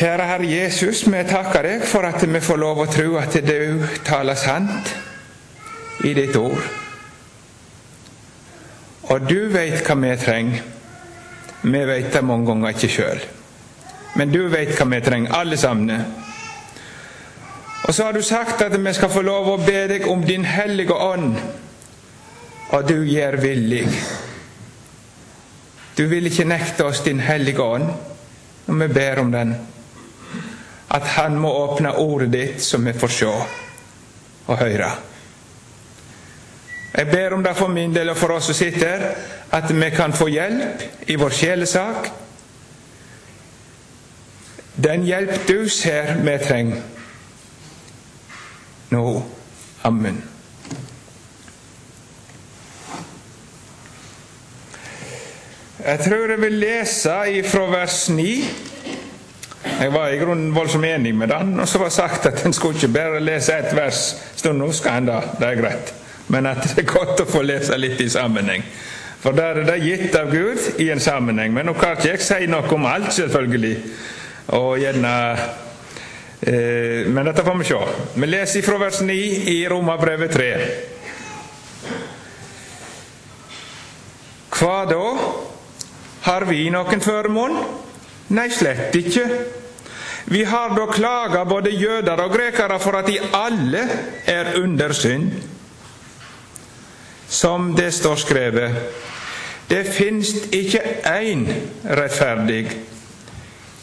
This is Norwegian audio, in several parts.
Kjære Herre Jesus, vi takker deg for at vi får lov å tro at du taler sant i ditt ord. Og du veit hva vi trenger. Vi veit det mange ganger ikke sjøl. Men du veit hva vi trenger, alle sammen. Og så har du sagt at vi skal få lov å be deg om Din hellige ånd, og du gjør villig. Du vil ikke nekte oss Din hellige ånd og vi ber om den at Han må åpne ordet ditt, så vi får se og høre. Jeg ber om det for min del og for oss som sitter, at vi kan få hjelp i vår sjelesak. Den hjelp du ser vi trenger nå. Amen. Jeg tror jeg vil lese ifra vers 9 jeg var i grunnen voldsomt enig med den, og så var det sagt at en skulle ikke bare lese ett vers stund. Nå skal en da, det er greit. Men at det er godt å få lese litt i sammenheng. For der er det gitt av Gud i en sammenheng. Men nå kan ikke jeg si noe om alt, selvfølgelig. Og gjerne eh, Men dette får vi se. Vi leser fra vers 9 i Romerbrevet 3. Hva da? Har vi noen føremål? Nei, slett ikke. Vi har da klaga både jøder og grekere for at de alle er under synd. Som det står skrevet, det finst ikke én rettferdig,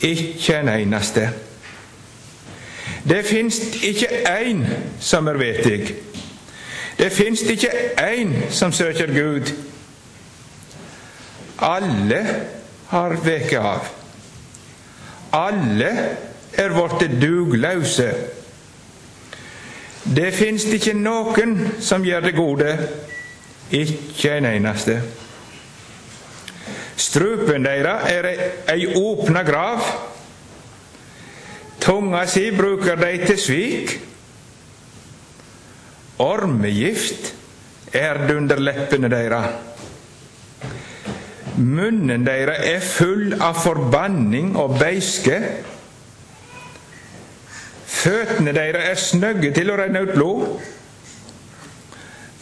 ikke en eneste. Det finst ikke én som er vetig. Det finst ikke én som søker Gud. Alle har veket av. Alle er blitt dugløse. Det fins ikke noen som gjør det gode, ikke en eneste. Strupen deira er ei åpna grav. Tunga si bruker de til svik. Ormegift er det under leppene deira. Munnen deres er full av forbanning og beiske. Føttene deres er snøgge til å renne ut blod.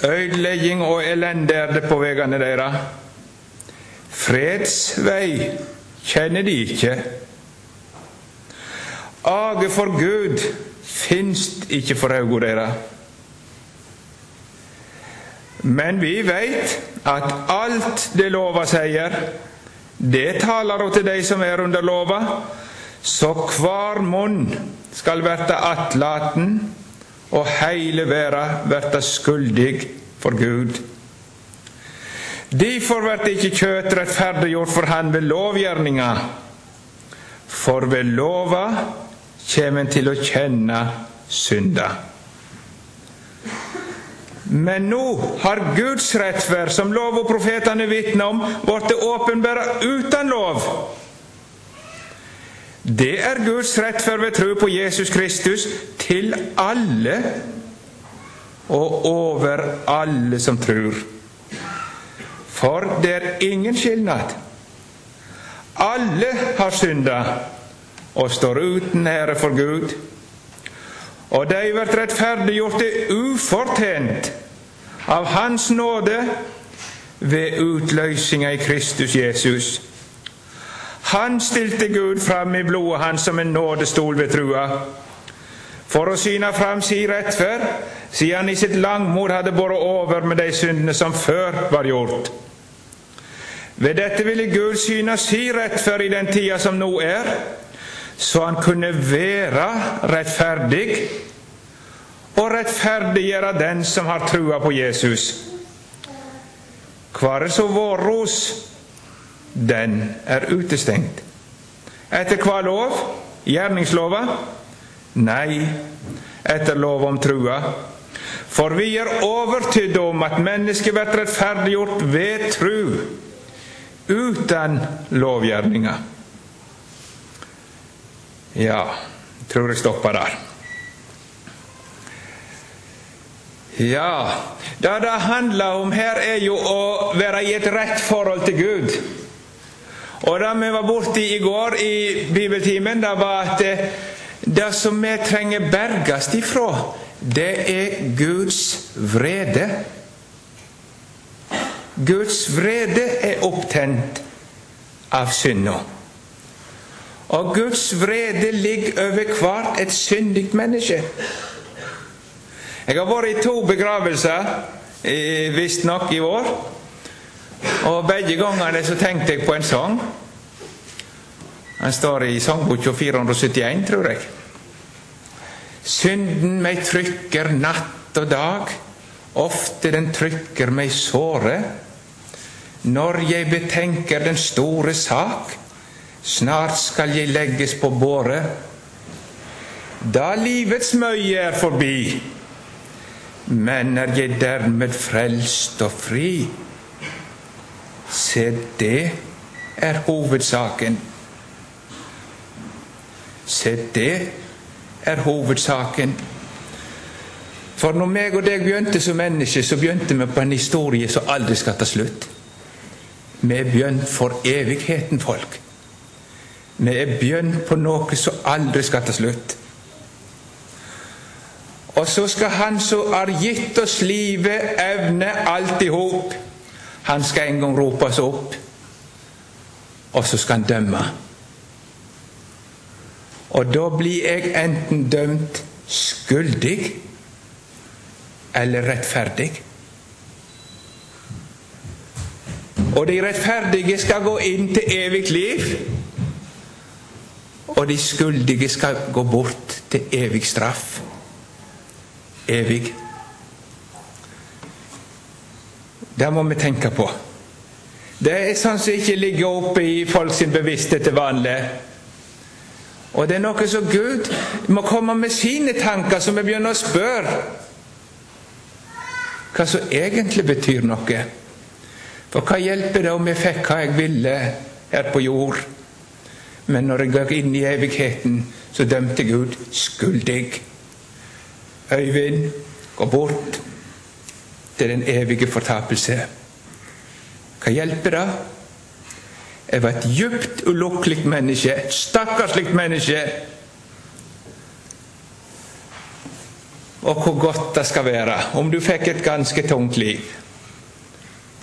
Øydelegging og elende er det på veiene deres. Fredsvei kjenner de ikke. Age for Gud finst ikke for øynene deres. Men vi veit at alt det lova sier, det taler til dei som er under lova, så kvar munn skal verta attlaten, og heile verda verta skuldig for Gud. Difor vert ikkje kjøt rettferdiggjort for han ved lovgjerninga, for ved lova kjem en til å kjenne synda. Men nå har Guds rettferd, som lov og profetene vitner om, blitt åpenbæra uten lov. Det er Guds rettferd ved tro på Jesus Kristus til alle og over alle som tror. For det er ingen skilnad. Alle har synda og står uten ære for Gud. Og de blir rettferdiggjorte ufortjent av Hans nåde ved utløysinga i Kristus Jesus. Han stilte Gud fram i blodet hans som en nådestol ved trua, for å syne fram si rettferd, siden han i sitt langmod hadde båret over med de syndene som før var gjort. Ved dette ville Gud syne si rettferd i den tida som nå er, så han kunne være rettferdig og rettferdiggjøre den som har trua på Jesus. Hva er så vår ros? Den er utestengt. Etter hva lov? Gjerningslova? Nei, etter lov om trua. For vi er overtydde om at mennesket blir rettferdiggjort ved tru, uten lovgjerninga. Ja, jeg tror jeg stopper der. Ja, det det handler om her, er jo å være i et rett forhold til Gud. Og det vi var borti i går i bibeltimen, det var at eh, det som vi trenger bergast ifra, det er Guds vrede. Guds vrede er opptent av synda. Og Guds vrede ligger over hvert et syndig menneske. Jeg har vært i to begravelser, visstnok i år. Og begge gangene så tenkte jeg på en sang. Den står i sangboka 471, tror jeg. Synden meg trykker natt og dag, ofte den trykker meg såre. Når jeg betenker den store sak, snart skal jeg legges på båret. Da livets møye er forbi, men er jeg dermed frelst og fri? Se, det er hovedsaken. Se, det er hovedsaken. For når meg og deg begynte som mennesker, så begynte vi på en historie som aldri skal ta slutt. Vi begynte begynt for evigheten, folk. Vi er begynt på noe som aldri skal ta slutt. Og så skal Han som har gitt oss livet, evne alt i hop. Han skal en gang ropes opp, og så skal han dømme. Og da blir jeg enten dømt skyldig eller rettferdig. Og de rettferdige skal gå inn til evig liv, og de skyldige skal gå bort til evig straff. Evig. Det må vi tenke på. Det er sånn som ikke ligger oppe i folks bevissthet til vanlig. Og det er noe som Gud må komme med sine tanker, så vi begynner å spørre hva som egentlig betyr noe. For hva hjelper det om jeg fikk hva jeg ville her på jord, men når jeg går inn i evigheten, så dømte Gud skyldig. Øyvind, gå bort til den evige fortapelse. Hva hjelper det? Jeg var et djupt ulukkelig menneske, et stakkarslig menneske. Og hvor godt det skal være om du fikk et ganske tungt liv.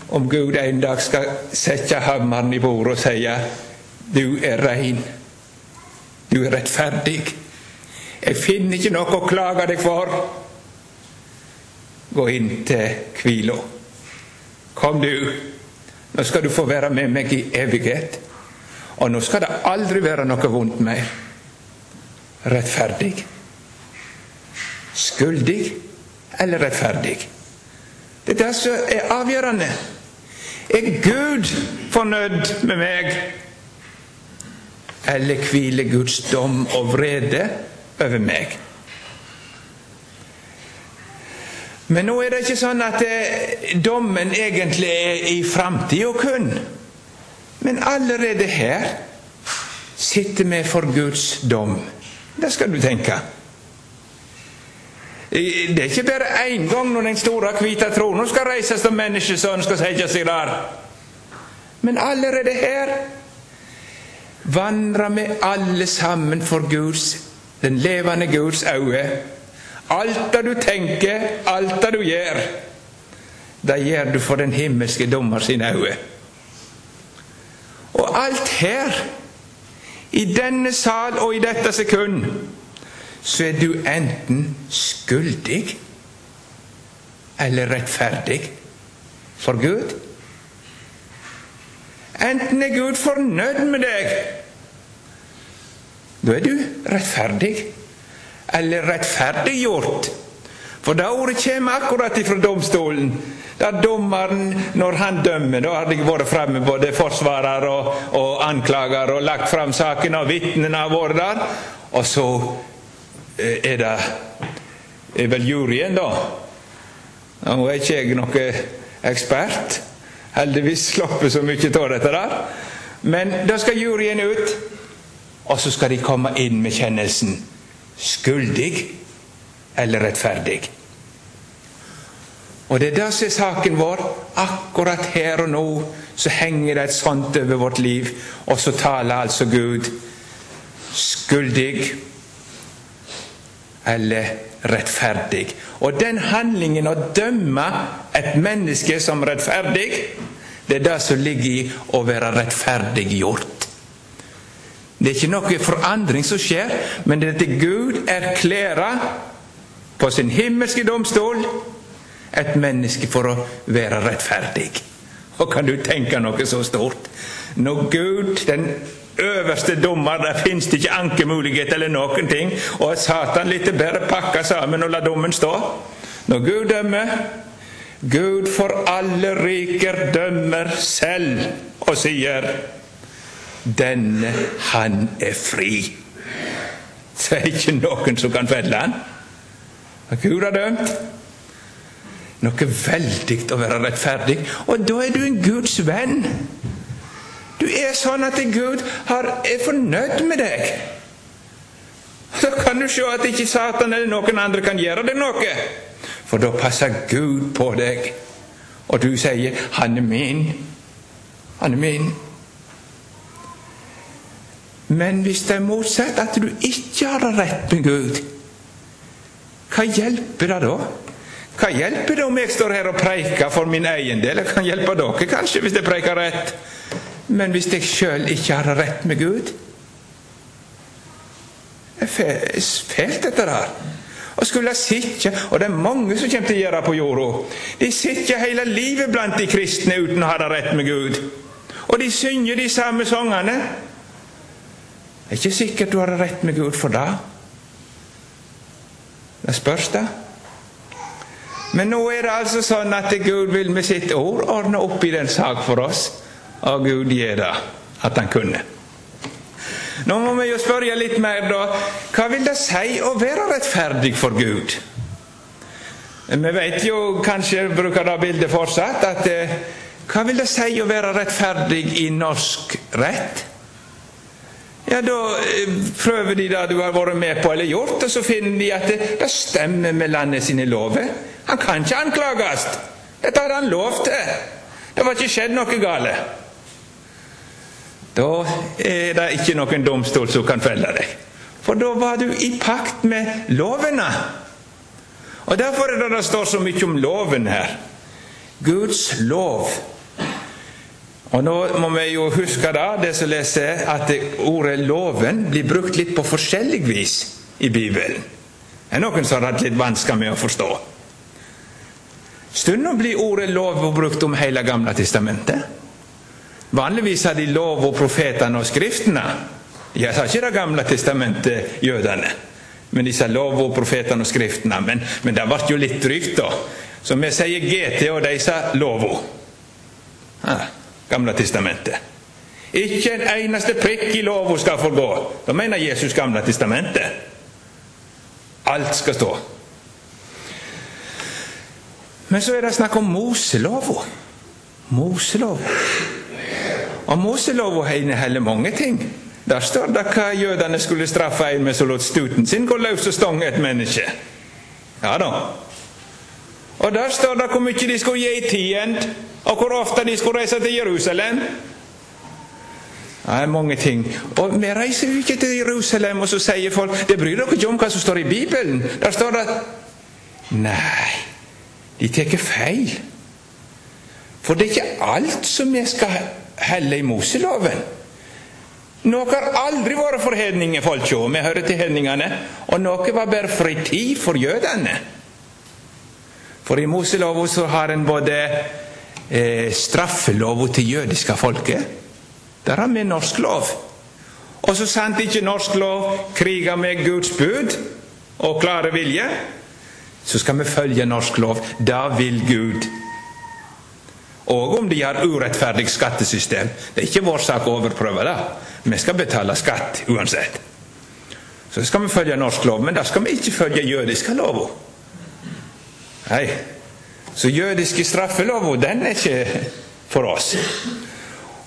Om Gud en dag skal sette hammeren i bordet og si du er rein, du er rettferdig. Jeg finner ikke noe å klage deg for. Gå inn til hvila. Kom, du. Nå skal du få være med meg i evighet. Og nå skal det aldri være noe vondt mer. Rettferdig. Skyldig eller rettferdig. Det er det som er avgjørende. Er Gud fornøyd med meg? Eller hviler Guds dom og vrede over meg? Men nå er det ikke sånn at eh, dommen egentlig er i framtida kun. Men allerede her sitter vi for Guds dom. Det skal du tenke. Det er ikke bare én gang når den store hvite tronen skal reises og menneskesønnen skal sette seg der. Men allerede her vandrer vi alle sammen for Guds, den levende Guds øye Alt det du tenker, alt det du gjør, det gjør du for den himmelske dommer sine øyne. Og alt her, i denne sal og i dette sekund, så er du enten skyldig eller rettferdig for Gud. Enten er Gud fornøyd med deg, da er du rettferdig eller rettferdiggjort. For det ordet kommer akkurat ifra domstolen. Der dommeren, når han dømmer, da har jeg vært fremme både forsvarer og, og anklager og lagt fram saken, og vitnene har vært der. Og så eh, er det er vel juryen, da. Nå er ikke jeg noen ekspert. Heldigvis slapp så mye av dette der. Men da skal juryen ut, og så skal de komme inn med kjennelsen skyldig eller rettferdig. Og det er det som er saken vår akkurat her og nå, så henger det et sånt over vårt liv, og så taler altså Gud skyldig eller rettferdig. Og den handlingen å dømme et menneske som rettferdig, det er det som ligger i å være rettferdiggjort. Det er ikke noe forandring som skjer, men det er at Gud erklærer på sin himmelske domstol et menneske for å være rettferdig. Og kan du tenke noe så stort? Når Gud, den øverste dommer, der fins det ikke ankemulighet eller noen ting, og Satan litt bare pakke sammen og la dommen stå. Når Gud dømmer Gud for alle riker dømmer selv og sier denne, han er fri. Så er det ikke noen som kan felle han. Gud har dømt. Noe veldig å være rettferdig. Og da er du en Guds venn. Du er sånn at Gud er fornøyd med deg. Da kan du se at ikke Satan eller noen andre kan gjøre deg noe. For da passer Gud på deg. Og du sier 'Han er min'. Han er min. Men hvis det er motsatt, at du ikke har det rett med Gud, hva hjelper det da? Hva hjelper det om jeg står her og preiker for min egen del? Jeg kan hjelpe dere kanskje hvis jeg preiker rett. Men hvis jeg sjøl ikke har rett med Gud Det er fælt, dette der. Og skulle sitte, og det er mange som kommer til å gjøre det på jorda De sitter hele livet blant de kristne uten å ha det rett med Gud. Og de synger de samme sangene. Det er ikke sikkert du har det rett med Gud for det. Det spørs, det. Men nå er det altså sånn at Gud vil med sitt ord ordne opp i den sak for oss. Og Gud gi det at han kunne. Nå må vi jo spørre litt mer, da. Hva vil det si å være rettferdig for Gud? Vi vet jo, kanskje bruker det bildet fortsatt, at eh, hva vil det si å være rettferdig i norsk rett? Ja, Da eh, prøver de det du har vært med på eller gjort, og så finner de at det, det stemmer med landet sine lover. Han kan ikke anklages. Dette hadde han lov til. Det var ikke skjedd noe gale. Da er det ikke noen domstol som kan felle deg. For da var du i pakt med lovene. Og Derfor er det det står så mye om loven her. Guds lov. Og Nå må vi jo huske da, det som leser, at ordet 'loven' blir brukt litt på forskjellig vis i Bibelen. Det er noen som har hatt litt vansker med å forstå. Stundom blir ordet 'lov' brukt om hele Gamle testamentet. Vanligvis har de lov og profetene og skriftene. De sa ikke Det gamle testamentet, jødene. Men de sa lov og profetene og skriftene. Men, men det ble jo litt drygt, da. Så vi sier GT, og de sa lova. Ah, gamle testamentet. Ikke en eneste prikk i lova skal få gå. Da mener Jesus Gamle testamentet. Alt skal stå. Men så er det snakk om Moselova. Moselova. Og Moselova inneholder mange ting. Der står det hva jødene skulle straffe en med som lot stuten sin gå løs og stange et menneske. Ja da. Og der står det hvor mye de skulle gi i tiend, og hvor ofte de skulle reise til Jerusalem. Det er mange ting. Og vi reiser jo ikke til Jerusalem, og så sier folk det bryr dere ikke om hva som står i Bibelen. Der står det Nei, de tar feil. For det er ikke alt som vi skal helle i Moseloven. Noe har aldri vært for hedningefolka, vi hører til hedningene, og noe var bare fritid for jødene. For i Moselova så har en både eh, straffelova til jødiske folket. Der har vi norsk lov. Og så sant ikke norsk lov kriger med Guds bud og klare vilje, så skal vi følge norsk lov. Da vil Gud og om de har urettferdig skattesystem. Det er ikke vår sak å overprøve det. Vi skal betale skatt uansett. Så skal vi følge norsk lov, men da skal vi ikke følge jødiske lover. Nei. Så jødiske straffelover, den er ikke for oss.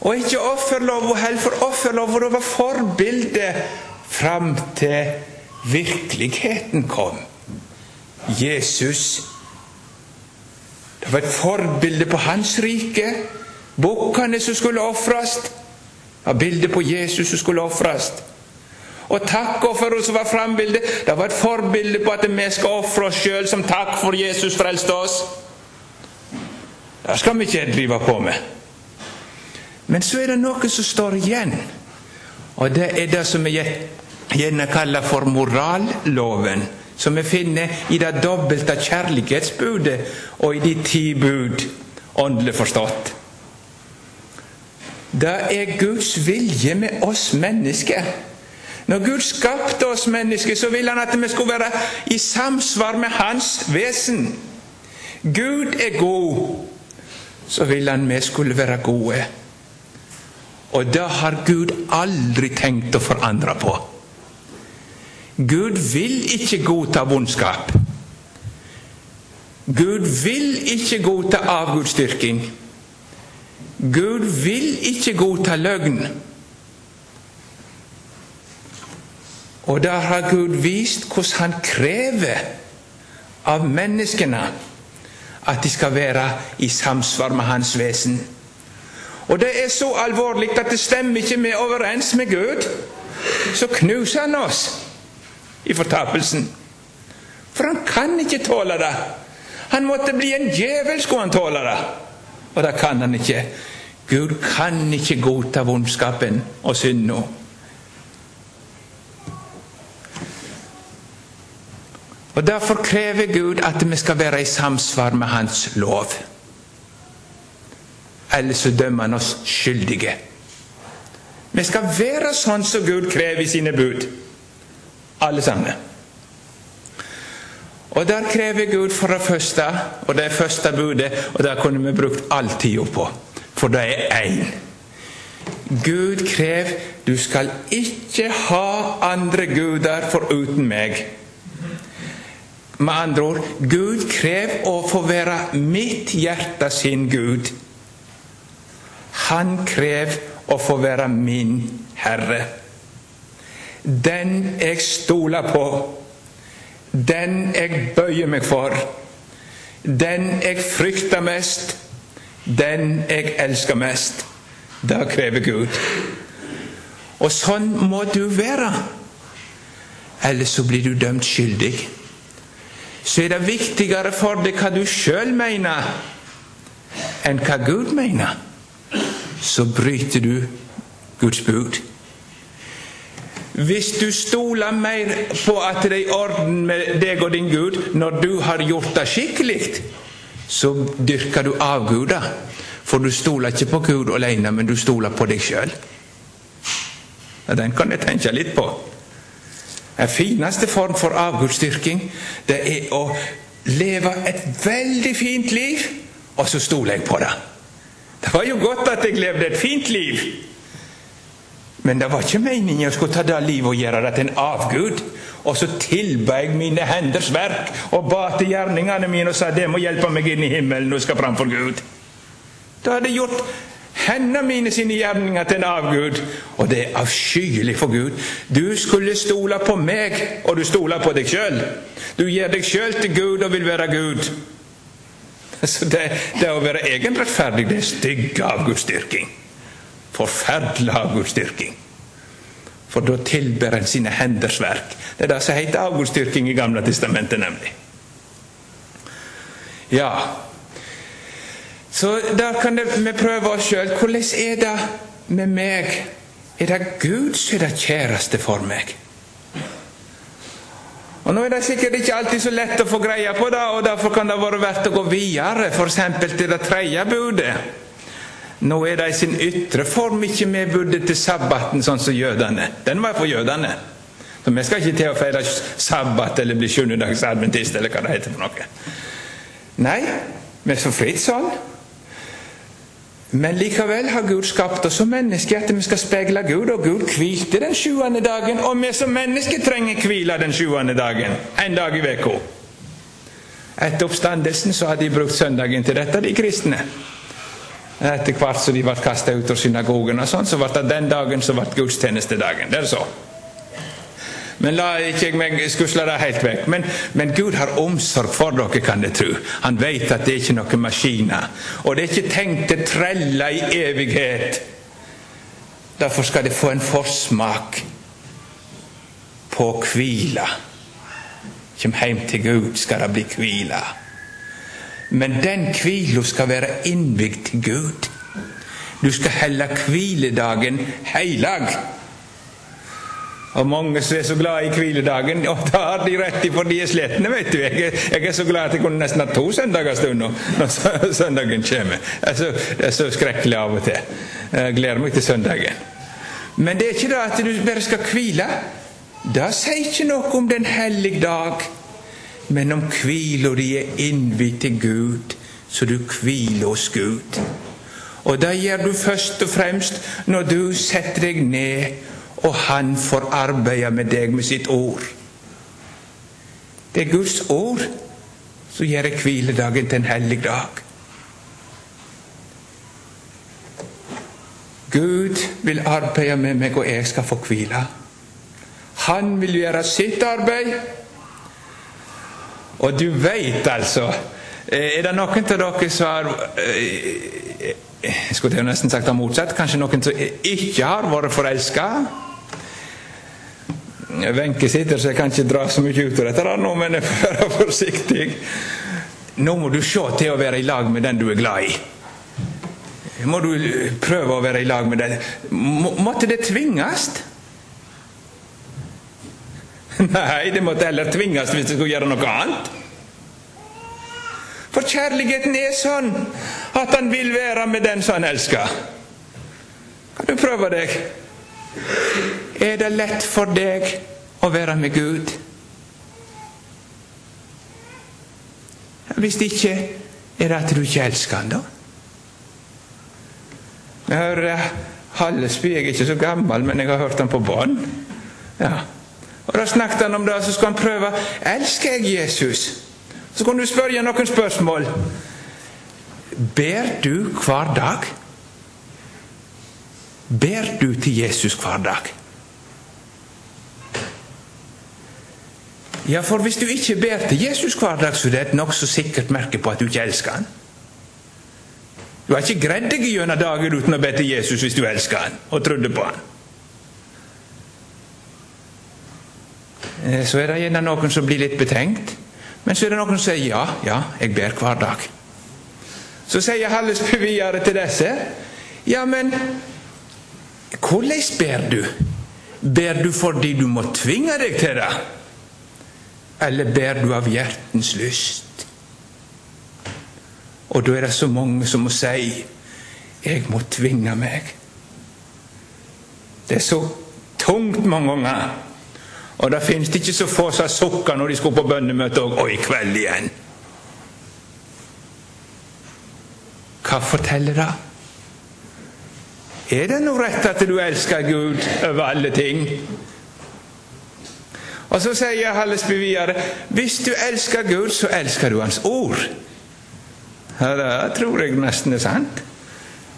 Og ikke offerlova heller, for offerlova var forbildet fram til virkeligheten kom. Jesus det var et forbilde på hans rike, Bukkene som skulle ofres, var bildet på Jesus som skulle ofres. Og takkofferet som var frambildet, det var et forbilde på at vi skal ofre oss sjøl som takk for Jesus frelste oss. Det skal vi ikke drive på med. Men så er det noe som står igjen, og det er det som vi gjerne kaller for moralloven. Som vi finner i det dobbelte kjærlighetsbudet og i de ti bud, åndelig forstått. Det er Guds vilje med oss mennesker. Når Gud skapte oss mennesker, så ville han at vi skulle være i samsvar med Hans vesen. Gud er god, så ville han vi skulle være gode. Og det har Gud aldri tenkt å forandre på. Gud vil ikke godta vondskap. Gud vil ikke godta avgudsdyrking. Gud vil ikke godta løgn. Og der har Gud vist hvordan han krever av menneskene at de skal være i samsvar med hans vesen. Og det er så alvorlig at det stemmer ikke med overens med Gud. Så knuser han oss i fortapelsen. For han kan ikke tåle det. Han måtte bli en djevel, skulle han tåle det. Og det kan han ikke. Gud kan ikke godta vondskapen og synda. Og Derfor krever Gud at vi skal være i samsvar med Hans lov. Ellers så dømmer Han oss skyldige. Vi skal være sånn som Gud krever i sine bud, alle sammen. Og Der krever Gud for det første, og det første budet, og det kunne vi brukt all tida på, for det er én. Gud krever du skal ikke ha andre guder foruten meg. Med andre ord Gud krever å få være mitt hjerte sin Gud. Han krever å få være min Herre. Den jeg stoler på, den jeg bøyer meg for, den jeg frykter mest, den jeg elsker mest. Det krever Gud. Og sånn må du være, ellers så blir du dømt skyldig så er det viktigere for deg hva du sjøl mener, enn hva Gud mener. Så bryter du Guds bud. Hvis du stoler mer på at det er i orden med deg og din Gud når du har gjort det skikkelig, så dyrker du avguder. For du stoler ikke på Gud alene, men du stoler på deg sjøl. Den kan jeg tenke litt på. Den fineste form for avgudsdyrking, det er å leve et veldig fint liv, og så stoler jeg på det. Det var jo godt at jeg levde et fint liv, men det var ikke meningen jeg skulle ta det livet og gjøre det til en avgud. Og så tilba jeg mine henders verk og ba til gjerningene mine og sa det må hjelpe meg inn i himmelen og skal framfor Gud. Da hadde jeg gjort hendene mine sine gjerninger til en avgud. Og det er avskyelig for Gud. Du skulle stole på meg, og du stoler på deg sjøl. Du gir deg sjøl til Gud og vil være Gud. Så det, det å være egenrettferdig, det er stygg avgudsdyrking. Forferdelig avgudsdyrking. For da tilber en sine henders verk. Det er det som heter avgudsdyrking i Gamle testamentet, nemlig. Ja, så da kan vi prøve oss sjøl. Hvordan er det med meg? Er det Gud som er det kjæreste for meg? Og Nå er det sikkert ikke alltid så lett å få greie på det, og derfor kan det være verdt å gå videre, f.eks. til det tredje budet. Nå er det i sin ytre form ikke medbudet til sabbaten, sånn som jødene. Den var for jødene. Så Vi skal ikke til å feire sabbat eller bli sjuendedagsadventist eller hva det heter for noe. Nei, vi er så fritt sånn. Men likevel har Gud skapt oss som mennesker at vi skal speile Gud, og Gud hvilte den sjuende dagen. Og vi som mennesker trenger hvile den sjuende dagen, en dag i uka. Etter oppstandelsen så har de brukt søndagen til dette, de kristne. Etter hvert som de ble kasta ut av synagogen, og sånn, så ble det den dagen som ble gudstjenestedagen. Det er så. Men la ikke meg skusle det helt vekk. Men, men, Gud har omsorg for dere, kan dere tro. Han vet at det er ikke noen maskiner. Og det er ikke tenkt å trelle i evighet. Derfor skal det få en forsmak på hvile. Kjem hjem til Gud, skal det bli hvile. Men den hvila skal være innbygd til Gud. Du skal helle hviledagen heilag. Og mange som er så glad i hviledagen, og da har de rett i for de er slitne, vet du. Jeg jeg er, så glad at jeg kunne nesten ha to søndager stunder når søndagen kommer. Altså, det er så skrekkelig av og til. Jeg gleder meg til søndagen. Men det er ikke det at du bare skal hvile. Det sier ikke noe om den hellige dag, men om hvila di er innvidd til Gud, så du hviler hos Gud. Og det gjør du først og fremst når du setter deg ned, og Han får arbeide med deg med sitt ord. Det er Guds ord som gjør hviledagen til en hellig dag. Gud vil arbeide med meg, og jeg skal få hvile. Han vil gjøre sitt arbeid. Og du veit altså Er det noen av dere som har eh, jeg skulle nesten sagt det motsatt. Kanskje noen som ikke har vært forelska. Wenche sitter, så jeg kan ikke dra så mye ut av dette nå, men jeg får være forsiktig. Nå må du se til å være i lag med den du er glad i. Må du prøve å være i lag med den. Måtte det tvinges? Nei, det måtte heller tvinges hvis det skulle gjøre noe annet. For kjærligheten er sånn at han vil være med den som han elsker. Kan du prøve deg? Er det lett for deg å være med Gud? Hvis ikke, er det at du ikke elsker Han, da? Jeg hører Hallesby, jeg er ikke så gammel, men jeg har hørt han på bånd. Ja. Og Da snakket han om det, så skulle han prøve. Elsker jeg Jesus? Så kan du spørre noen spørsmål. Ber du hver dag? Ber du til Jesus hver dag? Ja, for hvis du ikke ber til Jesus hver dag, så er det et nokså sikkert merke på at du ikke elsker han. Du har ikke greid deg gjennom dagen uten å be til Jesus hvis du elsker han og trodde på han. Så er det gjerne noen som blir litt betenkt. Men så er det noen som sier ja, ja, jeg ber hver dag. Så sier Hallesby videre til disse ja, men hvordan ber du? Ber du fordi du må tvinge deg til det? Eller ber du av hjertens lyst? Og da er det så mange som må si jeg må tvinge meg. Det er så tungt mange ganger. Og det finnes ikke så få som sukka når de skulle på bønnemøte òg. Og i kveld igjen. Hva forteller det? Er det noe rett at du elsker Gud over alle ting? Og så sier Hallesby videre hvis du elsker Gud, så elsker du Hans ord. Ja, det tror jeg nesten er sant.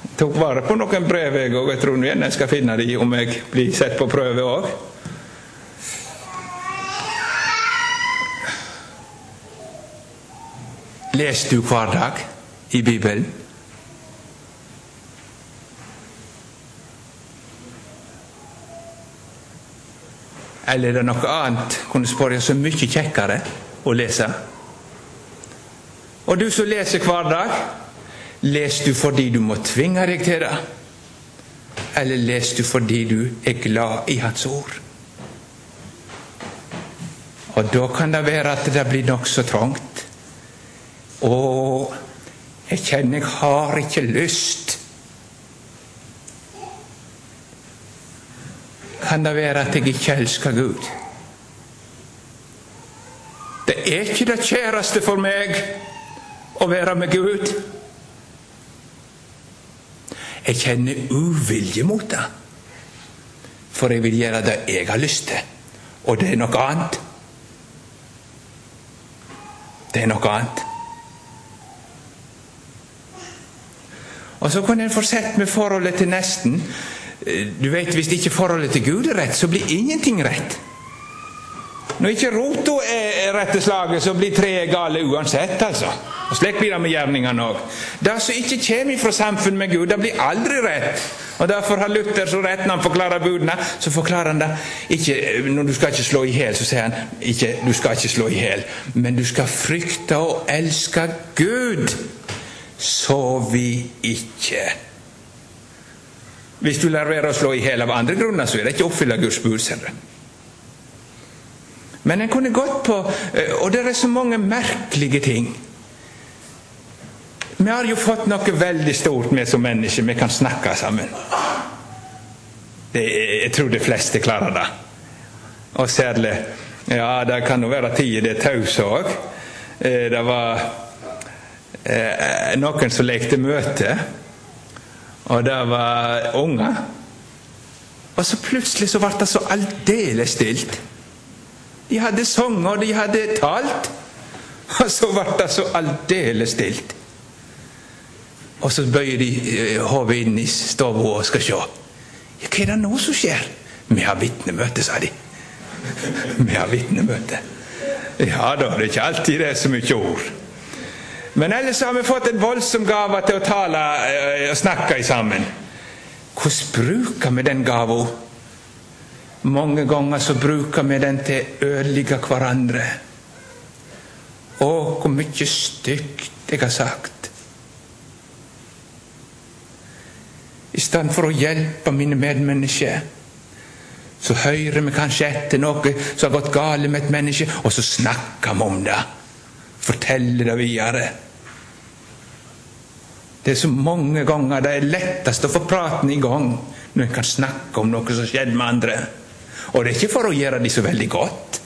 Jeg tok vare på noen brev, jeg òg. Jeg tror jeg skal finne dem om jeg blir sett på prøve òg. Leser du hver dag i Bibelen? Eller er det noe annet kunne spørre så mye kjekkere å lese? Og du som leser hver dag, leser du fordi du må tvinge deg til det? Eller leser du fordi du er glad i Hans ord? Og da kan det være at det blir nokså trangt. Å, jeg kjenner jeg har ikke lyst. Kan det være at jeg ikke elsker Gud? Det er ikke det kjæreste for meg å være med Gud. Jeg kjenner uvilje mot det, for jeg vil gjøre det jeg har lyst til. Og det er noe annet. Det er noe annet. Og så kunne en fortsette med forholdet til nesten. Du vet, Hvis ikke forholdet til Gud er rett, så blir ingenting rett. Når ikke rota er rette slaget, så blir treet gale uansett, altså. Og Slik blir det med gjerningene òg. Det som ikke kommer fra samfunn med Gud, det blir aldri rett. Og Derfor har Luther så rett når han forklarer budene. Så forklarer han det ikke Når du skal ikke slå i hjel, så sier han ikke du skal ikke slå i hjel, men du skal frykte og elske Gud, så vi ikke Hvis du lar være å slå i hjel av andre grunner, så er det ikke å oppfylle Guds bud. Men en kunne gått på eh, Og det er så mange merkelige ting. Vi har jo fått noe veldig stort med som mennesker. Vi kan snakke sammen. Det, jeg tror de fleste klarer det. Og særlig Ja, det kan jo være tider det er tause òg. Eh, det var eh, noen som lekte møte, og det var unger. Og så plutselig så ble det så aldeles stilt. De hadde sunget, og de hadde talt. Og så ble det så aldeles stilt. Og så bøyer de eh, hodet inn i stua og skal se. Ja, hva er det nå som skjer? Vi har vitnemøte, sa de. Vi har vitnemøte. Ja da, det er ikke alltid det er så mye ord. Men ellers har vi fått en voldsom gave til å tale eh, og snakke sammen. Hvordan bruker vi den gava? Mange ganger så bruker vi den til å ødelegge hverandre. Å, hvor mye stygt jeg har sagt. I stedet for å hjelpe mine medmennesker, så hører vi kanskje etter noe som har gått galt med et menneske, og så snakker vi om det. Forteller det videre. Det er så mange ganger det er lettest å få praten i gang når en kan snakke om noe som skjedde med andre. Og det er ikke for å gjøre de så veldig godt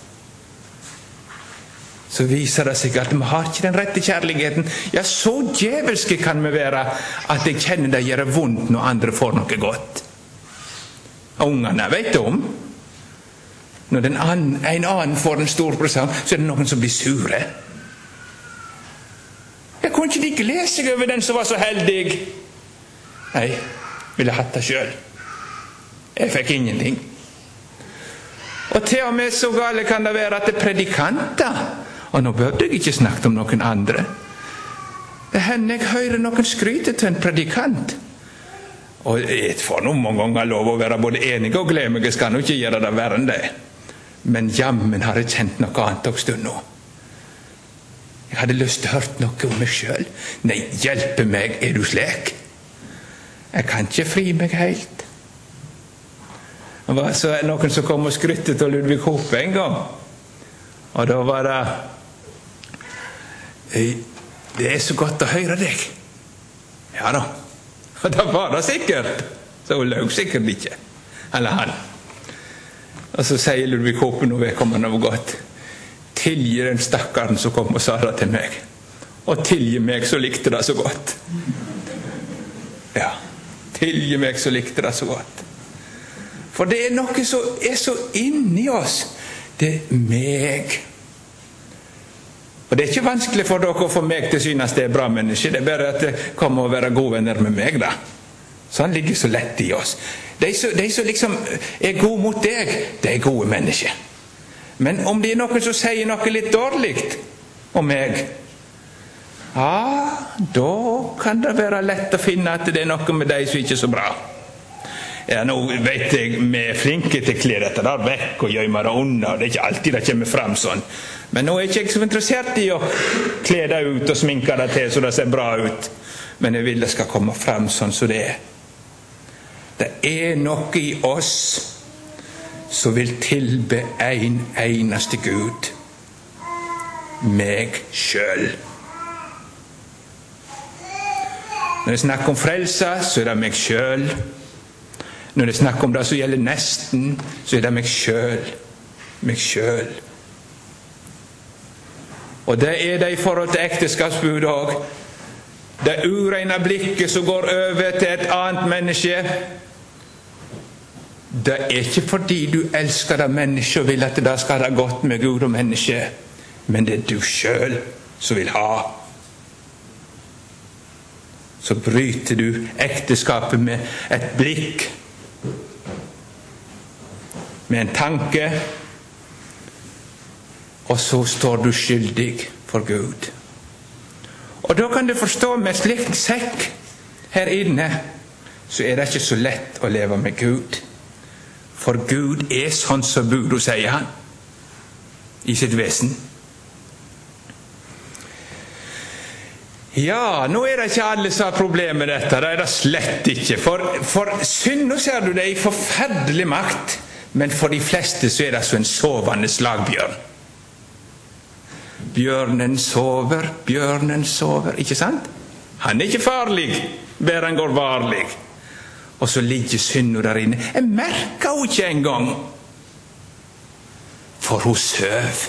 så viser det seg at vi har ikke den rette kjærligheten. Ja, så djevelske kan vi være at jeg kjenner det gjør vondt når andre får noe godt. Ungene vet om. Når annen, en annen får en stor presang, så er det noen som blir sure. Jeg kunne ikke like glede seg over den som var så heldig? Nei, ville hatt det sjøl. Jeg fikk ingenting. Og til og med så gale kan det være at det er predikanter og nå burde jeg ikke snakke om noen andre. Det hender jeg hører noen skryte til en predikant. Og jeg får nå mange ganger lov å være både enig og glede jeg skal nå ikke gjøre det verre enn det. Men jammen har jeg kjent noe annet en stund nå. Jeg hadde lyst til å høre noe om meg sjøl. Nei, hjelpe meg, er du slik? Jeg kan ikke fri meg heilt. Det var så noen som kom og skrytte av Ludvig Hope en gang. Og da var det det er så godt å høre deg. Ja da. Og det var det sikkert. Så hun løy sikkert ikke. Eller han. Og så sier Ludvig Hope når vedkommende var godt Tilgi den stakkaren som kom og sa det til meg. Og tilgi meg som likte det så godt. Ja. Tilgi meg som likte det så godt. For det er noe som er så inni oss. Det er meg. Og Det er ikke vanskelig for dere å få meg til å synes det er bra menneske. Det er bare at det kommer å være gode venner med meg, da. Så han ligger så lett i oss. De som liksom er gode mot deg, de er gode mennesker. Men om det er noen som sier noe litt dårlig om meg, ja, da kan det være lett å finne at det er noe med de som ikke er så bra. Ja, nå vet jeg Vi er flinke til å kle dette der vekk og gjemme det unna. Det er ikke alltid det kommer fram sånn. Men nå er jeg ikke så interessert i å kle det ut og sminke det til så det ser bra ut. Men jeg vil det skal komme fram sånn som det er. Det er noe i oss som vil tilbe en eneste Gud meg sjøl. Når det er snakk om frelse, så er det meg sjøl. Når det er snakk om det som gjelder nesten, så er det meg sjøl. Meg sjøl. Og det er det i forhold til ekteskapsbudet òg. Det ureine blikket som går over til et annet menneske. Det er ikke fordi du elsker det mennesket og vil at det skal ha det godt med Gud og mennesket, men det er du sjøl som vil ha. Så bryter du ekteskapet med et blikk, med en tanke og så står du skyldig for Gud. Og da kan du forstå med slik sekk her inne, så er det ikke så lett å leve med Gud. For Gud er sånn som Budo sier han, i sitt vesen. Ja, nå er det ikke alle som har problemer med dette. Det er det slett ikke. For, for synda, ser du, det en forferdelig makt. Men for de fleste så er det som en sovende slagbjørn. Bjørnen sover, bjørnen sover. Ikke sant? Han er ikke farlig, bare han går varlig. Og så ligger synda der inne. Jeg merker henne ikke engang. For hun søv.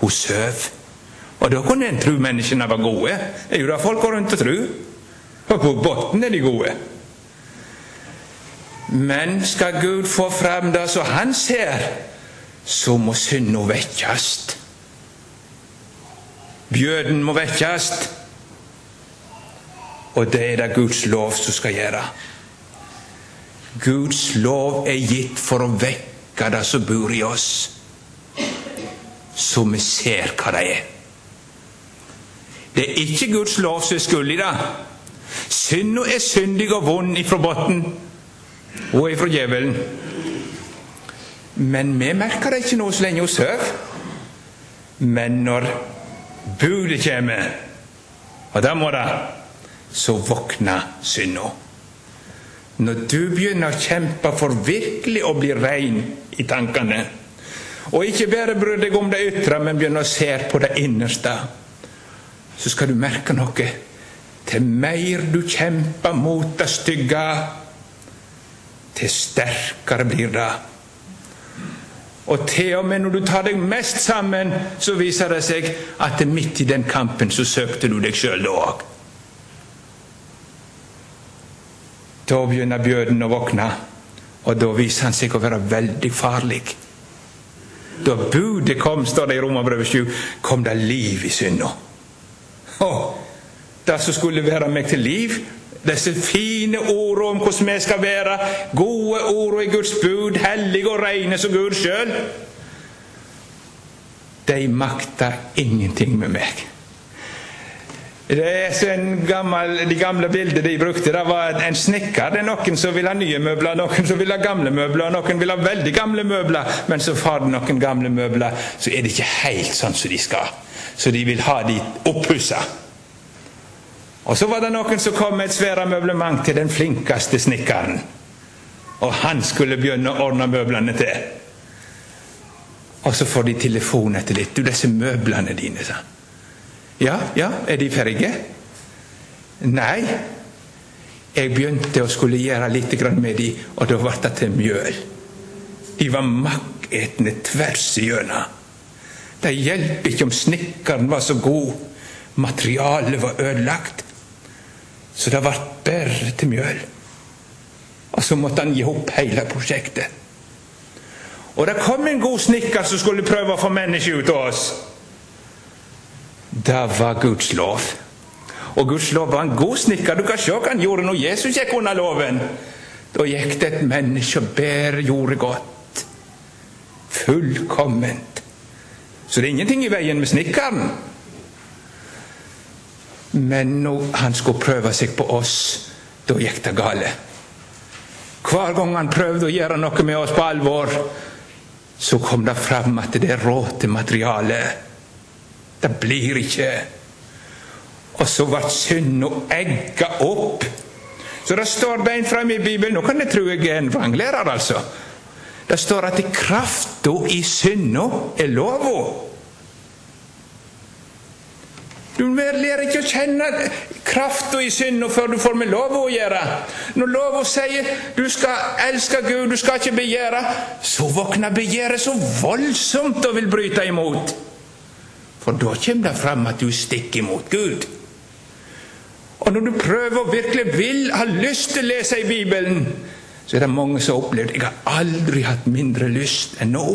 Hun søv. Og da kunne en tro menneskene var gode. Det er jo det folk går rundt og tror. Og på bunnen er de gode. Men skal Gud få fram det som han ser, så må synda vekkjast. Bjøden må vekkjast. Og det er det Guds lov som skal gjøre. Guds lov er gitt for å vekke det som bor i oss, så vi ser hva det er. Det er ikke Guds lov som er skyld i det. Synda er syndig og vond ifra bunnen og ifra djevelen. Men vi merker det ikke nå så lenge vi sover. Men når budet kommer, og det må det, så våkner synda. Når du begynner å kjempe for virkelig å bli rein i tankene, og ikke bare bryr deg om det ytre, men begynner å se på det innerste så skal du merke noe. Til mer du kjemper mot det stygge, til sterkere blir det. Og til og med når du tar deg mest sammen, så viser det seg at midt i den kampen så søkte du deg sjøl òg. Da begynner bjørnen å våkne, og da viser han seg å være veldig farlig. Da budet kom, står det i Romerbrevet 7, kom det liv i synda. Oh, det som skulle være meg til liv, disse fine ordene om hvordan vi skal være, gode ord i Guds bud, hellige og rene som Gud sjøl, de makter ingenting med meg. Det er gammel, De gamle bildene de brukte, det var en snekker. Det er noen som vil ha nye møbler, noen som vil ha gamle møbler, noen vil ha veldig gamle møbler. Men så har de noen gamle møbler, så er det ikke helt sånn som de skal så de vil ha de oppussa. Og så var det noen som kom med et svære møblement til den flinkeste snekkeren. Og han skulle begynne å ordne møblene til. Og så får de telefon etter litt. 'Du, disse møblene dine', sa Ja, ja, er de ferdige? Nei. Jeg begynte å skulle gjøre litt med de, og da ble det til mjøl. De var makketne tvers igjennom. Det hjelper ikke om snekkeren var så god. Materialet var ødelagt. Så det ble bare til mjøl. Og så måtte han gi opp hele prosjektet. Og det kom en god snekker som skulle prøve å få mennesket ut av oss. Det var Guds lov. Og Guds lov var en god snekker. Du kan se hva han gjorde når Jesus gikk under loven. Da gikk det et menneske og bare gjorde godt. Fullkomment. Så det er ingenting i veien med snekkeren. Men når han skulle prøve seg på oss, da gikk det gale. Hver gang han prøvde å gjøre noe med oss på alvor, så kom det fram at det råte materialet. Det blir ikke. Og så ble synda egga opp. Så det står beint fram i Bibelen Nå kan jeg tro jeg er en vranglærer, altså. Det står at krafta i synda er lova. Du lærer ikke å kjenne krafta i synda før du får med lova å gjøre. Når lova sier du skal elske Gud, du skal ikke begjære, så våkner begjæret så voldsomt og vil bryte imot. For da kommer det fram at du stikker imot Gud. Og når du prøver og virkelig vil, har lyst til å lese i Bibelen, så er det mange som har opplevd jeg har aldri hatt mindre lyst enn nå.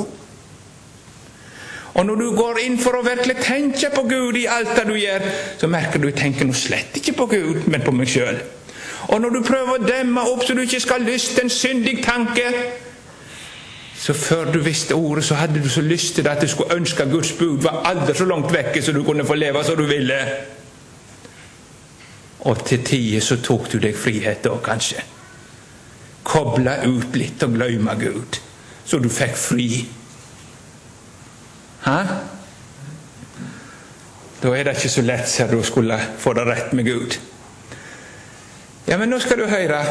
Og når du går inn for å virkelig tenke på Gud i alt det du gjør, så merker du at du tenker nå slett ikke på Gud, men på meg sjøl. Og når du prøver å demme opp så du ikke skal ha lyst til en syndig tanke, Så før du visste ordet, så hadde du så lyst til at du skulle ønske Guds bud var aldri så langt vekke så du kunne få leve som du ville. Og til tider så tok du deg frihet da, kanskje. Kobla ut litt og glemme Gud, så du fikk fri. Hæ? Da er det ikke så lett, ser du, å skulle få det rett med Gud. Ja, men nå skal du høre.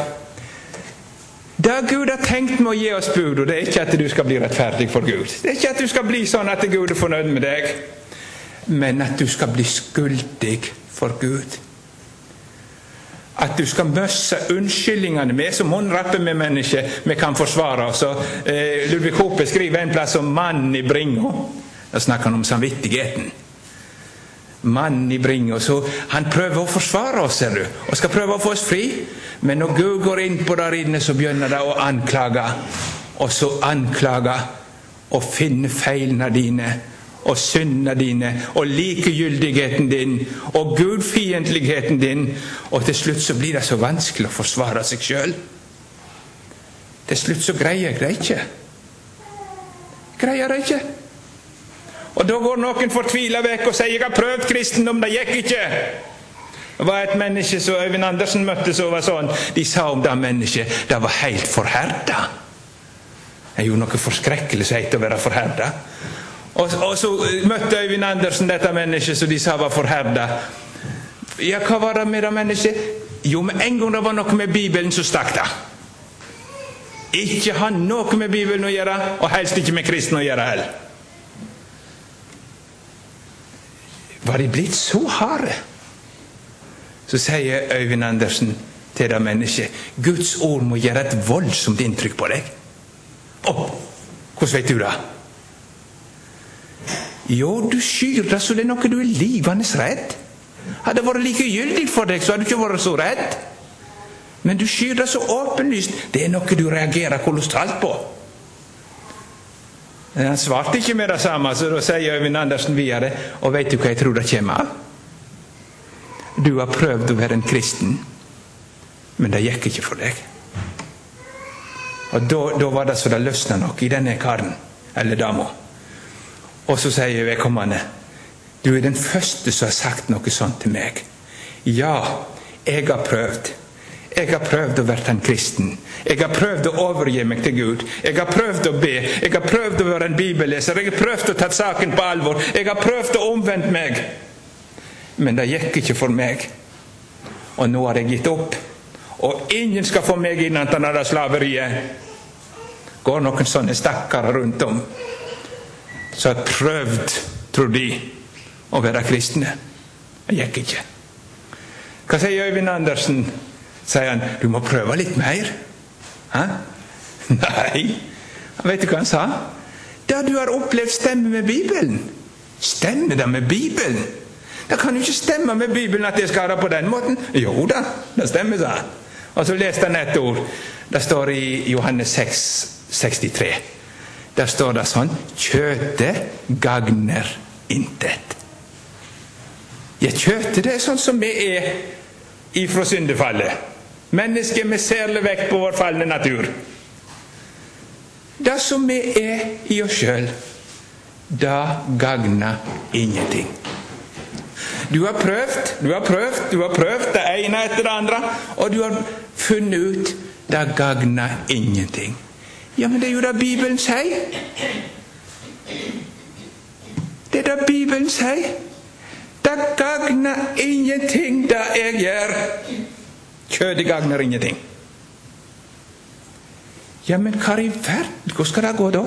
Det Gud har tenkt med å gi oss bud, og det er ikke at du skal bli rettferdig for Gud. Det er ikke at du skal bli sånn at Gud er fornøyd med deg, men at du skal bli skyldig for Gud. At du skal miste unnskyldningene med som håndrappe med mennesker vi kan forsvare oss. Eh, Ludvig Hope skriver en plass om 'mannen i bringa'. Da snakker han om samvittigheten mannen i bringa. Så han prøver å forsvare oss, ser du, og skal prøve å få oss fri. Men når Gud går inn på der inne, så begynner det å anklage. Og så anklage og finne feilene dine og syndene dine og likegyldigheten din og gudfiendtligheten din. Og til slutt så blir det så vanskelig å forsvare seg sjøl. Til slutt så greier jeg det ikke. Greier det ikke. Og Da går noen fortvila vekk og sier 'jeg har prøvd kristendom, det gikk ikke'. Det var et menneske som Øyvind Andersen møtte som var sånn. De sa om det mennesket det var helt forherda. Det er jo noe forskrekkelig som heter å være forherda. Og, og, så møtte Øyvind Andersen dette mennesket som de sa var forherda. Ja, hva var det med det mennesket? Jo, med en gang det var noe med Bibelen, så stakk det. Ikke ha noe med Bibelen å gjøre, og helst ikke med kristne å gjøre heller. Var de blitt så harde? Så sier Øyvind Andersen til det mennesket Guds ord må gjøre et voldsomt inntrykk på deg. Å, hvordan vet du det? Jo, du skyr det så det er noe du er livende redd. Hadde det vært likegyldig for deg, så hadde du ikke vært så redd. Men du skyr det så åpenlyst. Det er noe du reagerer kolossalt på. Han svarte ikke med det samme, så da sier Øyvind Andersen videre Og vet du hva jeg tror det kommer av? Du har prøvd å være en kristen, men det gikk ikke for deg. Og Da, var det så det løsna noe i denne karen, eller dama. Og så sier vedkommende Du er den første som har sagt noe sånt til meg. Ja, jeg har prøvd. Jeg har prøvd å være en kristen. Jeg har prøvd å overgi meg til Gud. Jeg har prøvd å be. Jeg har prøvd å være en bibelleser. Jeg har prøvd å ta saken på alvor. Jeg har prøvd å omvende meg. Men det gikk ikke for meg. Og nå har jeg gitt opp. Og ingen skal få meg inn i det slaveriet. går noen sånne stakkarer rundt om som har prøvd, tror de, å være kristne. Det gikk ikke. Hva sier Øyvind Andersen? Sier han, 'Du må prøve litt mer'. Hæ? Nei, vet du hva han sa? Da du har opplevd stemme med Bibelen. Stemmer det med Bibelen? Det kan jo ikke stemme med Bibelen at jeg skal det på den måten. Jo da, det stemmer, sa han. Og så leste han et ord. Det står i Johannes 6, 63. Der står det sånn Kjøtet gagner intet. Ja, kjøtet det er sånn som vi er ifra syndefallet. Mennesket med særlig vekt på vår falne natur. Det som vi er i oss sjøl, det gagner ingenting. Du har prøvd, du har prøvd, du har prøvd det ene etter det andre, og du har funnet ut det gagner ingenting. Ja, men det er jo det Bibelen sier. Det er det Bibelen sier. Det gagner ingenting, det jeg gjør. Kjødet gagner ingenting. Ja, men hva i verden? Hvordan skal det gå da?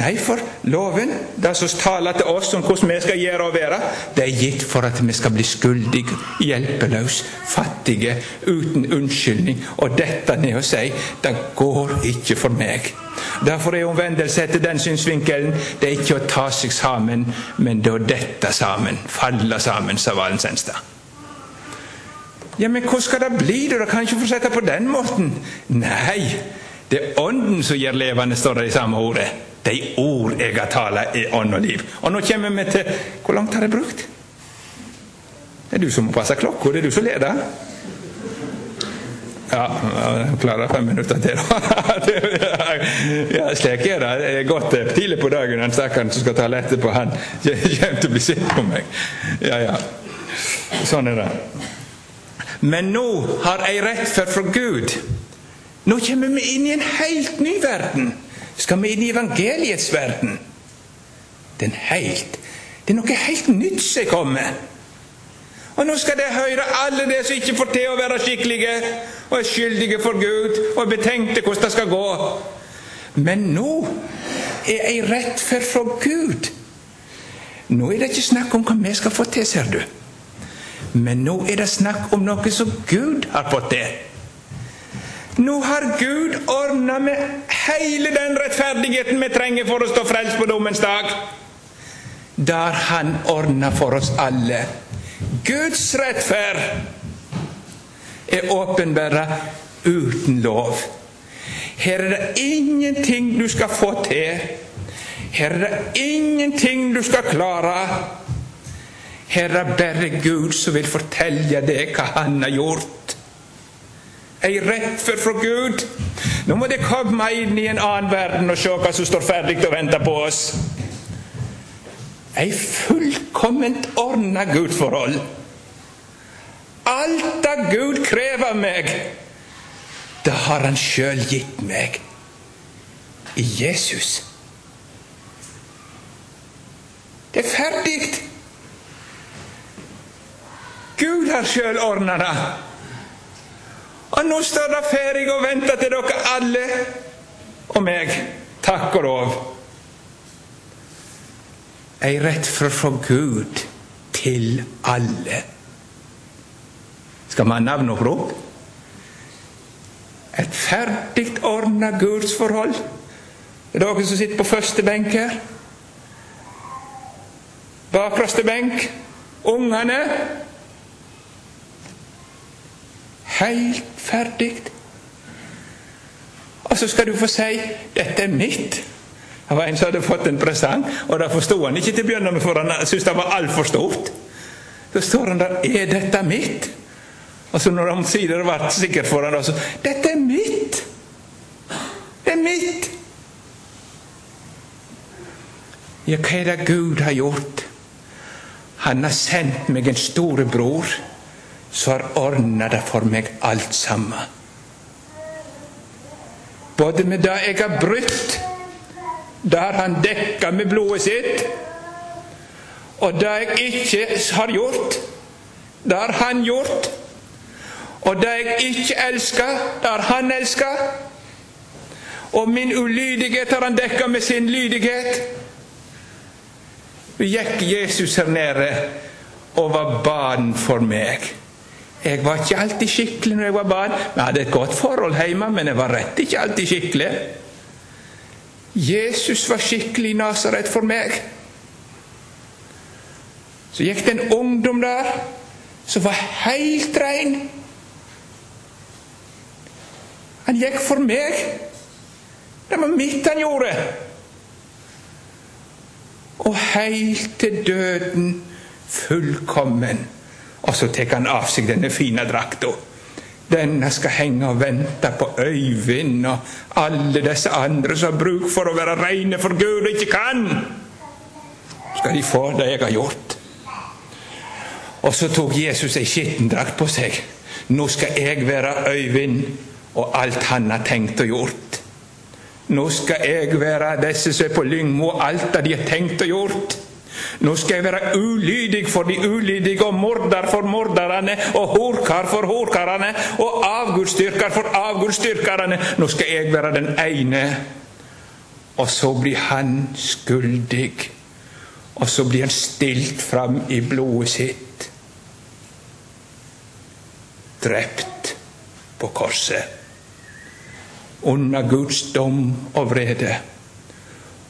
Nei, for loven, det som taler til oss om hvordan vi skal gjøre og være, det er gitt for at vi skal bli skyldige, hjelpeløse, fattige, uten unnskyldning. Og dette ned og si det går ikke for meg. Derfor er omvendelse etter den synsvinkelen det er ikke å ta seg sammen, men det å dette sammen, falle sammen, sa Valen Senstad. Ja, men hvordan skal det bli? Det kan ikke fortsette på den måten. Nei, det er Ånden som gjør levende, står det i samme ordet. De ord jeg har talt, er ånd og liv. Og nå kommer vi til Hvor langt har jeg brukt? Det er du som må passe klokka. Det er du som leder. Ja, jeg klarer fem minutter til, da. ja, slik er det. Det er godt tidlig på dagen. Den stakkaren som skal ta etterpå, han kommer til å bli sint på meg. Ja, ja. Sånn er det. Men nå har jeg rett for fra Gud. Nå kommer vi inn i en helt ny verden. Skal vi inn i evangeliets verden? Den helt Det er noe helt nytt som kommer. Og nå skal de høre alle de som ikke får til å være skikkelige og er skyldige for Gud og er betenkte hvordan det skal gå. Men nå er jeg rett for fra Gud. Nå er det ikke snakk om hva vi skal få til, ser du. Men nå er det snakk om noe som Gud har fått til. Nå har Gud ordna med hele den rettferdigheten vi trenger for å stå frelst på dommens dag. Der Han ordna for oss alle. Guds rettferd er åpenbæra uten lov. Her er det ingenting du skal få til. Her er det ingenting du skal klare. Her er bare Gud som vil fortelle deg hva Han har gjort. Ei rett for fra Gud. Nå må det komme inn i en annen verden og se hva som står ferdig og venter på oss. Ei fullkomment ordna gudforhold. Alt det Gud krever meg, det har Han sjøl gitt meg i Jesus. Det er ferdig. Gud har sjøl ordna det. Og nå står det ferdig og venter til dere alle og meg. Takk og lov. Ei rett fra Gud til alle. Skal vi ha navneopprop? Et ferdig ordna gudsforhold. Det er dere som sitter på første benk her. Bakerste benk. Ungene. Helt ferdig. Og så skal du få si 'Dette er mitt'. Det var en som hadde fått en presang, og det forsto han ikke til å begynne med, for han syntes det var altfor stort. Så står han der 'Er dette mitt?' Og så når han omsider ble sikkert for han, så 'Dette er mitt! Det er mitt!' Ja, hva er det Gud har gjort? Han har sendt meg en storebror som har ordna det for meg alt sammen. Både med det jeg har brutt, der han dekka med blodet sitt, og det jeg ikke har gjort, det har han gjort. Og det jeg ikke elsker, det har han elska. Og min ulydighet har han dekka med sin lydighet. Vi Gikk Jesus her nede og var barn for meg. Jeg var ikke alltid skikkelig når jeg var barn. Vi hadde et godt forhold hjemme, men jeg var rett ikke alltid skikkelig. Jesus var skikkelig i Nasaret for meg. Så gikk det en ungdom der som var helt rein. Han gikk for meg. Det var mitt han gjorde. Og helt til døden fullkommen. Og så tar han av seg denne fine drakta. Denne skal henge og vente på Øyvind og alle disse andre som har bruk for å være reine for Gud og ikke kan. Skal de få det jeg har gjort. Og så tok Jesus ei skittendrakt på seg. Nå skal jeg være Øyvind og alt han har tenkt og gjort. Nå skal jeg være disse som er på Lyngmo, alt det de har tenkt og gjort. Nå skal jeg være ulydig for de ulydige og morder for morderne og horkar for horkarene og avgudsdyrker for avgudsdyrkerne. Nå skal jeg være den ene. Og så blir han skyldig. Og så blir han stilt fram i blodet sitt. Drept på korset under Guds dom og vrede.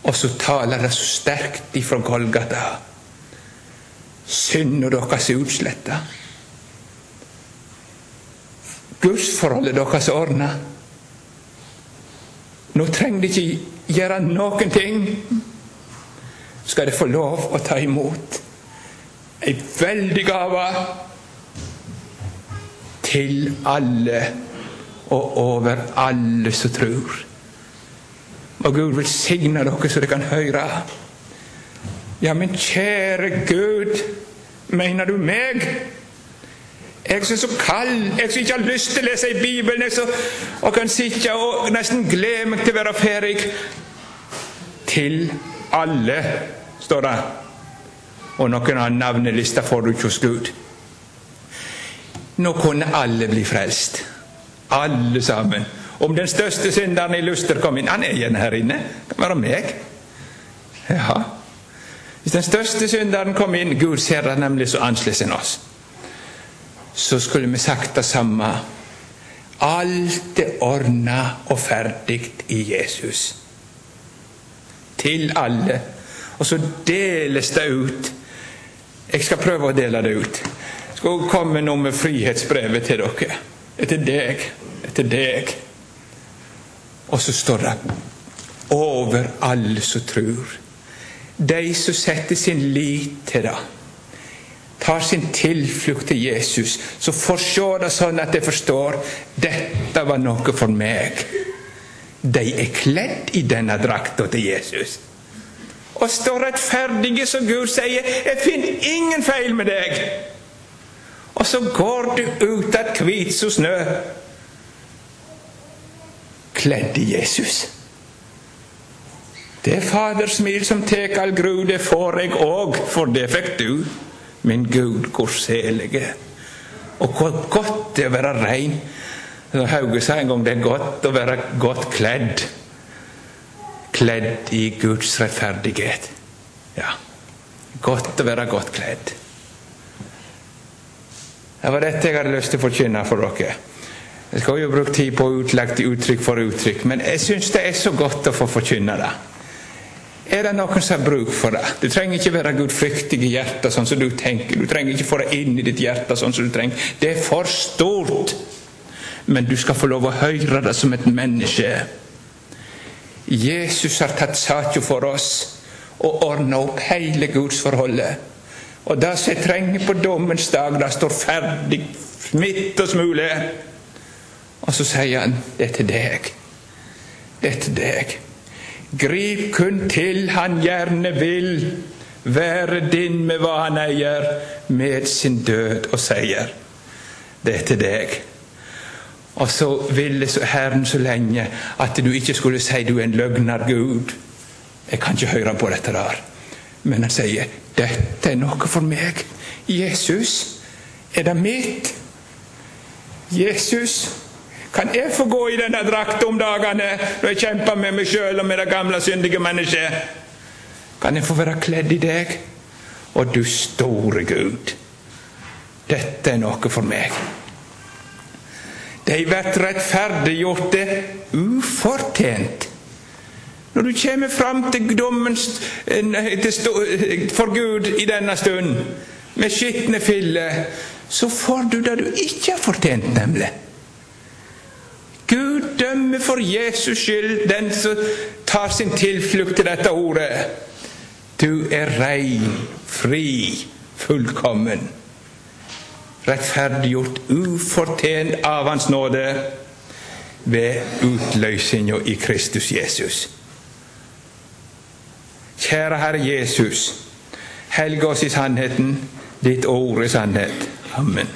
Og så taler det så sterkt ifra Golgata. Synda deres er utsletta. Gudsforholdet deres er ordna. Nå trenger de ikke gjøre noen ting. Skal de få lov å ta imot ei veldig gave til alle og over alle som tror. Og Gud velsigne dere så dere kan høre. Ja, men kjære Gud, mener du meg? Jeg som er så kald, jeg som ikke har lyst til å lese i Bibelen, jeg som, og kan sitte og nesten glede meg til å være ferdig. Til alle, står det. Og noen av navnelista får du ikke hos Gud. Nå kunne alle bli frelst. Alle sammen. Om den største synderen i Luster kom inn Han er igjen her inne. Kan være meg. Ja. Hvis den største synderen kom inn Gud ser det nemlig så annerledes enn oss. Så skulle vi sagt det samme. Alt er ordna og ferdig i Jesus. Til alle. Og så deles det ut. Jeg skal prøve å dele det ut skal komme nå med frihetsbrevet til dere. Etter deg, etter deg. Og så står det over alle som tror. De som setter sin lit til det. Tar sin tilflukt til Jesus, så får se det sånn at de forstår dette var noe for meg. De er kledd i denne drakta til Jesus. Og står rettferdige som Gud sier, 'Jeg finner ingen feil med deg'. Og så går du ut av hvit som snø, kledd i Jesus. Det fadersmil som tek all gru, det får jeg òg, for det fikk du. Min Gud, hvor selige. Og hvor godt det er å være rein. Hauge sa en gang det er godt å være godt kledd. Kledd i Guds rettferdighet. Ja, godt å være godt kledd. Det var dette jeg hadde lyst til å forkynne for dere. Jeg skal jo bruke tid på utlagt uttrykk for uttrykk, men jeg syns det er så godt å få forkynne det. Er det noen som har bruk for det? Du trenger ikke være gudfryktig i hjertet sånn som du tenker. Du trenger ikke få det inn i ditt hjerte sånn som du trenger. Det er for stort. Men du skal få lov å høre det som et menneske. Jesus har tatt saka for oss og ordna opp hele gudsforholdet. Og det som jeg trenger på dommens dag, det står ferdig smittest mulig. Og så sier han, det er til deg. Det er til deg. Grip kun til han gjerne vil være din med hva han eier, med sin død og seier. Det er til deg. Og så ville Herren så lenge at du ikke skulle si du er en løgner Gud. Jeg kan ikke høre på dette der. Men han sier 'Dette er noe for meg'. Jesus, er det mitt? Jesus, kan jeg få gå i denne drakta om dagene når jeg kjemper med meg sjøl og med det gamle, syndige mennesket? Kan jeg få være kledd i deg? Og du store Gud, dette er noe for meg. De blir rettferdiggjorte ufortjent når du kommer fram til dommen for Gud i denne stund med skitne filler, så får du det du ikke har fortjent, nemlig. Gud dømmer for Jesus skyld den som tar sin tilflukt til dette ordet. Du er rein, fri, fullkommen. Rettferdiggjort ufortjent av Hans nåde ved utløsninga i Kristus Jesus. Kjære Herre Jesus, helg oss i sannheten. Ditt ord er sannhet. Amen.